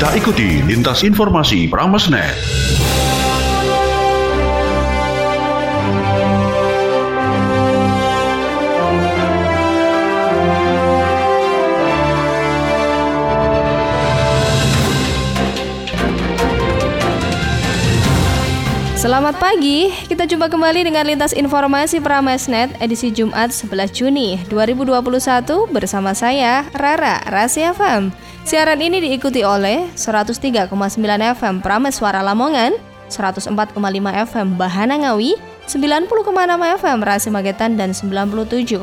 Kita ikuti lintas informasi Pramesnet. Selamat pagi, kita jumpa kembali dengan lintas informasi Pramesnet edisi Jumat 11 Juni 2021 bersama saya Rara Rahasia FM. Siaran ini diikuti oleh 103,9 FM Prameswara Lamongan, 104,5 FM Bahana Ngawi, 90,6 FM Rasi Magetan dan 97,8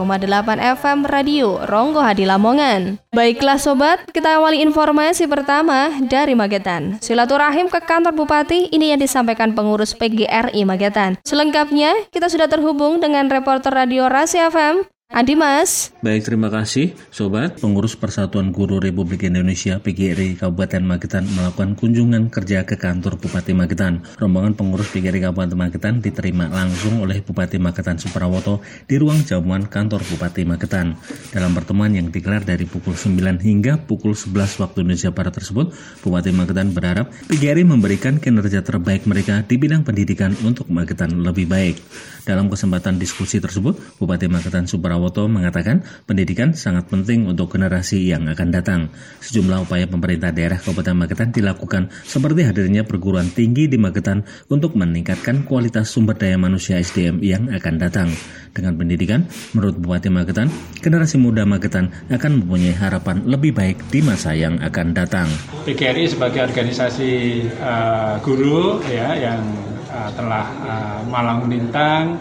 FM Radio Ronggo Hadi Lamongan. Baiklah sobat, kita awali informasi pertama dari Magetan. Silaturahim ke kantor bupati ini yang disampaikan pengurus PGRI Magetan. Selengkapnya kita sudah terhubung dengan reporter Radio Rasi FM Adi Mas. Baik, terima kasih Sobat. Pengurus Persatuan Guru Republik Indonesia PGRI Kabupaten Magetan melakukan kunjungan kerja ke kantor Bupati Magetan. Rombongan pengurus PGRI Kabupaten Magetan diterima langsung oleh Bupati Magetan Suprawoto di ruang jamuan kantor Bupati Magetan. Dalam pertemuan yang digelar dari pukul 9 hingga pukul 11 waktu Indonesia Barat tersebut, Bupati Magetan berharap PGRI memberikan kinerja terbaik mereka di bidang pendidikan untuk Magetan lebih baik. Dalam kesempatan diskusi tersebut, Bupati Magetan Suprawoto Prawoto mengatakan pendidikan sangat penting untuk generasi yang akan datang. Sejumlah upaya pemerintah daerah Kabupaten Magetan dilakukan seperti hadirnya perguruan tinggi di Magetan untuk meningkatkan kualitas sumber daya manusia SDM yang akan datang. Dengan pendidikan, menurut Bupati Magetan, generasi muda Magetan akan mempunyai harapan lebih baik di masa yang akan datang. PGRI sebagai organisasi uh, guru ya yang uh, telah uh, malang melintang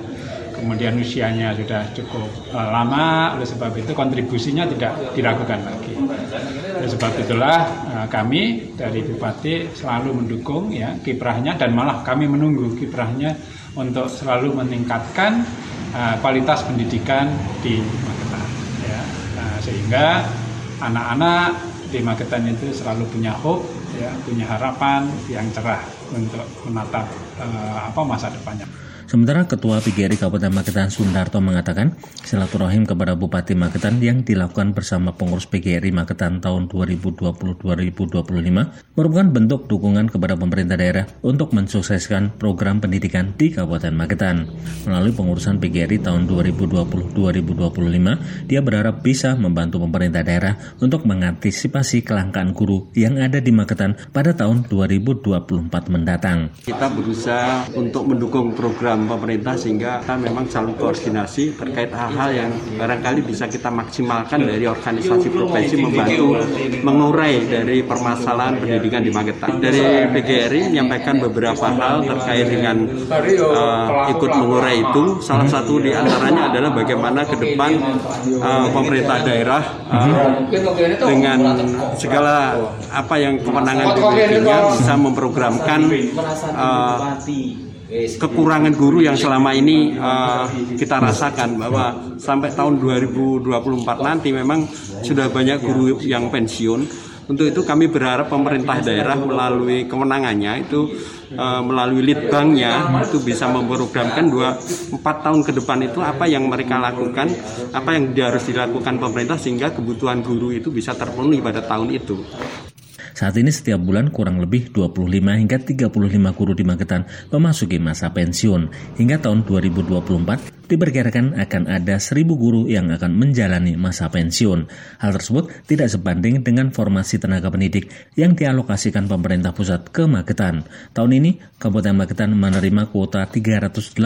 kemudian usianya sudah cukup uh, lama, oleh sebab itu kontribusinya tidak diragukan lagi. Oleh sebab itulah uh, kami dari Bupati selalu mendukung ya kiprahnya dan malah kami menunggu kiprahnya untuk selalu meningkatkan uh, kualitas pendidikan di Magetan. Ya. Nah, sehingga anak-anak di Magetan itu selalu punya hope, ya, punya harapan yang cerah untuk menatap uh, apa masa depannya. Sementara Ketua PGRI Kabupaten Magetan Sundarto mengatakan silaturahim kepada Bupati Magetan yang dilakukan bersama pengurus PGRI Magetan tahun 2020-2025 merupakan bentuk dukungan kepada pemerintah daerah untuk mensukseskan program pendidikan di Kabupaten Magetan. Melalui pengurusan PGRI tahun 2020-2025, dia berharap bisa membantu pemerintah daerah untuk mengantisipasi kelangkaan guru yang ada di Magetan pada tahun 2024 mendatang. Kita berusaha untuk mendukung program pemerintah sehingga kita memang selalu koordinasi terkait hal-hal yang barangkali bisa kita maksimalkan dari organisasi profesi membantu mengurai dari permasalahan pendidikan di Magetan. Dari PGRI menyampaikan beberapa hal terkait dengan uh, ikut mengurai itu. Salah satu di antaranya adalah bagaimana ke depan uh, pemerintah daerah uh, dengan segala apa yang kewenangan dimilikinya bisa memprogramkan uh, kekurangan guru yang selama ini uh, kita rasakan bahwa sampai tahun 2024 nanti memang sudah banyak guru yang pensiun. Untuk itu kami berharap pemerintah daerah melalui kewenangannya itu uh, melalui litbangnya itu bisa memprogramkan dua empat tahun ke depan itu apa yang mereka lakukan, apa yang harus dilakukan pemerintah sehingga kebutuhan guru itu bisa terpenuhi pada tahun itu. Saat ini setiap bulan kurang lebih 25 hingga 35 guru di Magetan memasuki masa pensiun. Hingga tahun 2024 diperkirakan akan ada 1000 guru yang akan menjalani masa pensiun. Hal tersebut tidak sebanding dengan formasi tenaga pendidik yang dialokasikan pemerintah pusat ke Magetan. Tahun ini, Kabupaten Magetan menerima kuota 387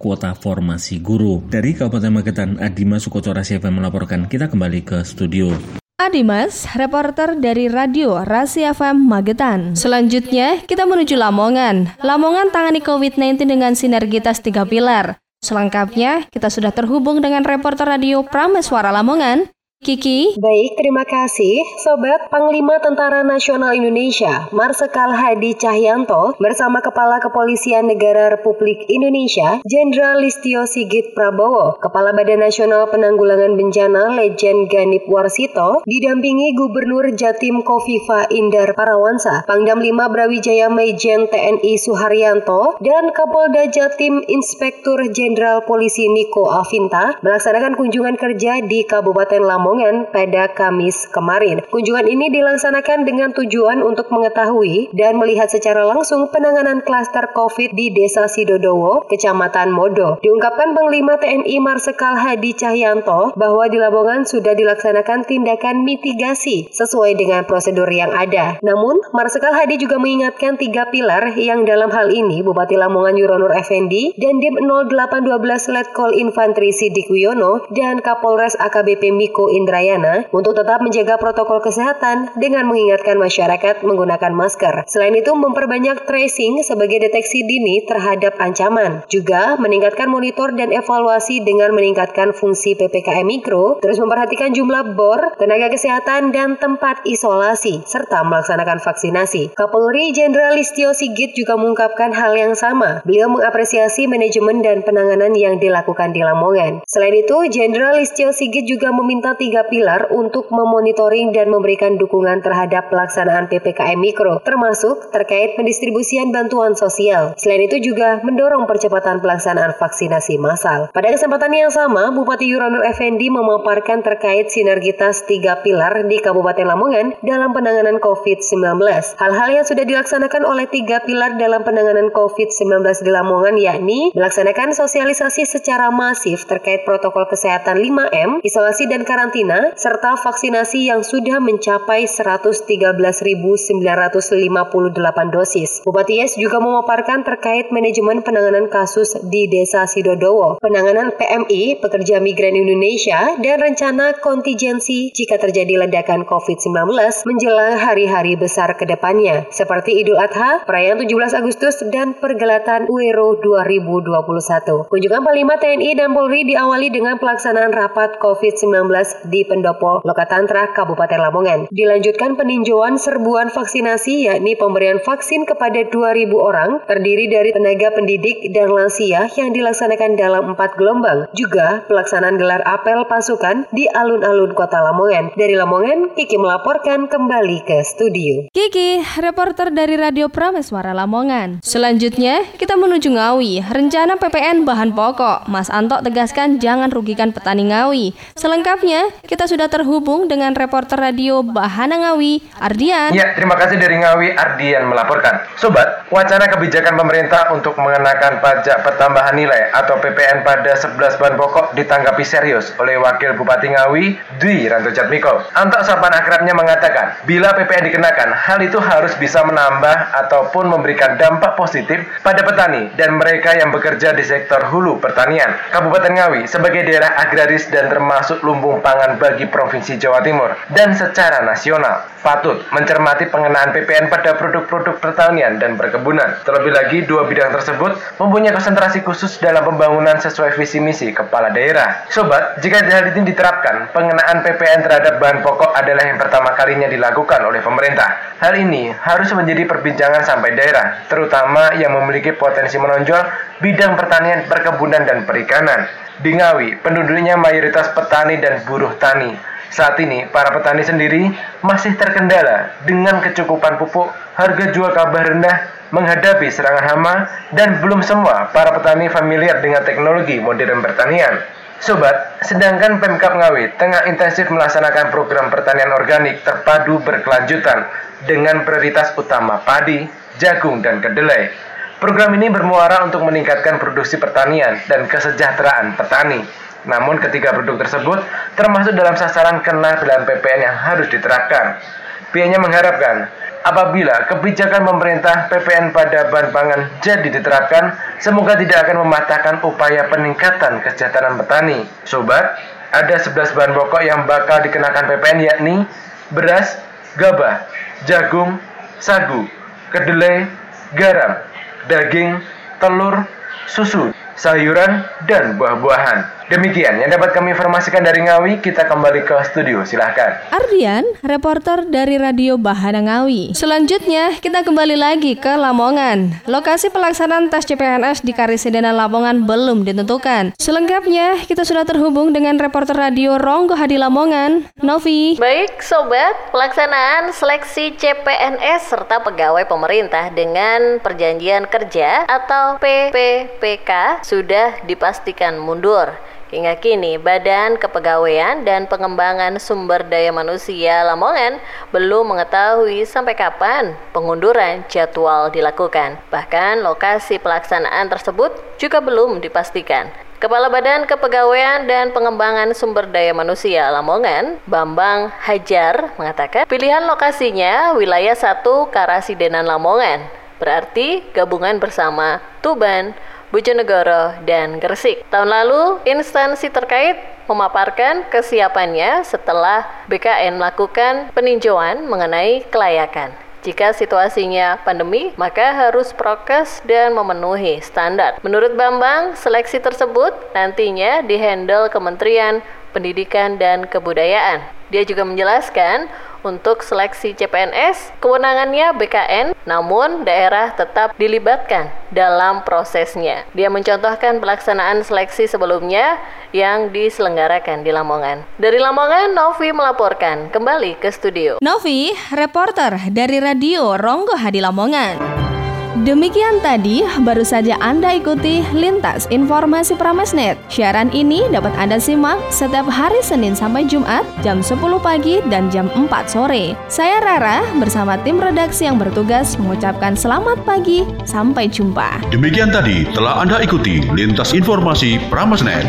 kuota formasi guru. Dari Kabupaten Magetan, Adima Sukocora FM melaporkan. Kita kembali ke studio. Adimas, reporter dari Radio Rasi FM Magetan. Selanjutnya, kita menuju Lamongan. Lamongan tangani COVID-19 dengan sinergitas tiga pilar. Selengkapnya, kita sudah terhubung dengan reporter radio Prameswara Lamongan, Kiki. Baik, terima kasih. Sobat Panglima Tentara Nasional Indonesia, Marsikal Hadi Cahyanto bersama Kepala Kepolisian Negara Republik Indonesia, Jenderal Listio Sigit Prabowo, Kepala Badan Nasional Penanggulangan Bencana Legend Ganip Warsito, didampingi Gubernur Jatim Kofifa Indar Parawansa, Pangdam 5 Brawijaya Majen TNI Suharyanto, dan Kapolda Jatim Inspektur Jenderal Polisi Niko Avinta melaksanakan kunjungan kerja di Kabupaten Lamongan Lamongan pada Kamis kemarin. Kunjungan ini dilaksanakan dengan tujuan untuk mengetahui dan melihat secara langsung penanganan klaster COVID di Desa Sidodowo, Kecamatan Modo. Diungkapkan Panglima TNI Marsikal Hadi Cahyanto bahwa di Lamongan sudah dilaksanakan tindakan mitigasi sesuai dengan prosedur yang ada. Namun, Marsikal Hadi juga mengingatkan tiga pilar yang dalam hal ini Bupati Lamongan Yuronur Effendi dan Dim 0812 Letkol Infanteri Sidik Wiono dan Kapolres AKBP Miko Indrayana untuk tetap menjaga protokol kesehatan dengan mengingatkan masyarakat menggunakan masker. Selain itu, memperbanyak tracing sebagai deteksi dini terhadap ancaman. Juga meningkatkan monitor dan evaluasi dengan meningkatkan fungsi PPKM Mikro, terus memperhatikan jumlah bor, tenaga kesehatan, dan tempat isolasi, serta melaksanakan vaksinasi. Kapolri Jenderal Listio Sigit juga mengungkapkan hal yang sama. Beliau mengapresiasi manajemen dan penanganan yang dilakukan di Lamongan. Selain itu, Jenderal Listio Sigit juga meminta tiga pilar untuk memonitoring dan memberikan dukungan terhadap pelaksanaan PPKM Mikro, termasuk terkait pendistribusian bantuan sosial. Selain itu juga mendorong percepatan pelaksanaan vaksinasi massal. Pada kesempatan yang sama, Bupati Yuranur Effendi memaparkan terkait sinergitas tiga pilar di Kabupaten Lamongan dalam penanganan COVID-19. Hal-hal yang sudah dilaksanakan oleh tiga pilar dalam penanganan COVID-19 di Lamongan yakni melaksanakan sosialisasi secara masif terkait protokol kesehatan 5M, isolasi dan karantina, serta vaksinasi yang sudah mencapai 113.958 dosis. Bupati Yes juga memaparkan terkait manajemen penanganan kasus di Desa Sidodowo, penanganan PMI, pekerja migran Indonesia, dan rencana kontingensi jika terjadi ledakan COVID-19 menjelang hari-hari besar ke depannya, seperti Idul Adha, perayaan 17 Agustus, dan pergelatan UERO 2021. Kunjungan Panglima TNI dan Polri diawali dengan pelaksanaan rapat COVID-19 di Pendopo, Lokatantra, Kabupaten Lamongan. Dilanjutkan peninjauan serbuan vaksinasi yakni pemberian vaksin kepada 2.000 orang terdiri dari tenaga pendidik dan lansia yang dilaksanakan dalam empat gelombang. Juga pelaksanaan gelar apel pasukan di alun-alun kota Lamongan. Dari Lamongan, Kiki melaporkan kembali ke studio. Kiki, reporter dari Radio Prameswara Lamongan. Selanjutnya, kita menuju Ngawi. Rencana PPN bahan pokok. Mas Anto tegaskan jangan rugikan petani Ngawi. Selengkapnya, kita sudah terhubung dengan reporter radio Bahana Ngawi, Ardian. Ya, terima kasih dari Ngawi, Ardian melaporkan. Sobat, wacana kebijakan pemerintah untuk mengenakan pajak pertambahan nilai atau PPN pada 11 bahan pokok ditanggapi serius oleh Wakil Bupati Ngawi, Dwi Ranto Jatmiko. Antok Sapan akrabnya mengatakan, bila PPN dikenakan, hal itu harus bisa menambah ataupun memberikan dampak positif pada petani dan mereka yang bekerja di sektor hulu pertanian. Kabupaten Ngawi sebagai daerah agraris dan termasuk lumbung pangan bagi Provinsi Jawa Timur dan secara nasional patut mencermati pengenaan PPN pada produk-produk pertanian dan perkebunan. Terlebih lagi, dua bidang tersebut mempunyai konsentrasi khusus dalam pembangunan sesuai visi misi kepala daerah. Sobat, jika hal ini diterapkan, pengenaan PPN terhadap bahan pokok adalah yang pertama kalinya dilakukan oleh pemerintah. Hal ini harus menjadi perbincangan sampai daerah, terutama yang memiliki potensi menonjol bidang pertanian, perkebunan, dan perikanan. Di Ngawi, penduduknya mayoritas petani dan buruh tani. Saat ini, para petani sendiri masih terkendala dengan kecukupan pupuk, harga jual kabar rendah, menghadapi serangan hama, dan belum semua para petani familiar dengan teknologi modern pertanian. Sobat, sedangkan Pemkap Ngawi tengah intensif melaksanakan program pertanian organik terpadu berkelanjutan dengan prioritas utama padi, jagung, dan kedelai. Program ini bermuara untuk meningkatkan produksi pertanian dan kesejahteraan petani. Namun ketiga produk tersebut termasuk dalam sasaran kena dalam PPN yang harus diterapkan. Pihaknya mengharapkan apabila kebijakan pemerintah PPN pada bahan pangan jadi diterapkan, semoga tidak akan mematahkan upaya peningkatan kesejahteraan petani. Sobat, ada 11 bahan pokok yang bakal dikenakan PPN yakni beras, gabah, jagung, sagu, kedelai, garam, daging, telur, susu, sayuran, dan buah-buahan. Demikian yang dapat kami informasikan dari Ngawi, kita kembali ke studio, silahkan. Ardian, reporter dari Radio Bahana Ngawi. Selanjutnya, kita kembali lagi ke Lamongan. Lokasi pelaksanaan tes CPNS di Karisidenan Lamongan belum ditentukan. Selengkapnya, kita sudah terhubung dengan reporter radio Ronggo Hadi Lamongan, Novi. Baik, Sobat, pelaksanaan seleksi CPNS serta pegawai pemerintah dengan perjanjian kerja atau PPPK sudah dipastikan mundur. Hingga kini, Badan Kepegawaian dan Pengembangan Sumber Daya Manusia Lamongan belum mengetahui sampai kapan pengunduran jadwal dilakukan. Bahkan lokasi pelaksanaan tersebut juga belum dipastikan. Kepala Badan Kepegawaian dan Pengembangan Sumber Daya Manusia Lamongan, Bambang Hajar, mengatakan pilihan lokasinya wilayah 1 Karasidenan Lamongan, berarti gabungan bersama Tuban, Bojonegoro, dan Gresik. Tahun lalu, instansi terkait memaparkan kesiapannya setelah BKN melakukan peninjauan mengenai kelayakan. Jika situasinya pandemi, maka harus prokes dan memenuhi standar. Menurut Bambang, seleksi tersebut nantinya dihandle Kementerian Pendidikan dan Kebudayaan. Dia juga menjelaskan untuk seleksi CPNS, kewenangannya BKN, namun daerah tetap dilibatkan dalam prosesnya. Dia mencontohkan pelaksanaan seleksi sebelumnya yang diselenggarakan di Lamongan. Dari Lamongan, Novi melaporkan kembali ke studio. Novi, reporter dari Radio Ronggo Hadi Lamongan. Demikian tadi baru saja Anda ikuti Lintas Informasi Pramesnet. Siaran ini dapat Anda simak setiap hari Senin sampai Jumat jam 10 pagi dan jam 4 sore. Saya Rara bersama tim redaksi yang bertugas mengucapkan selamat pagi, sampai jumpa. Demikian tadi telah Anda ikuti Lintas Informasi Pramesnet.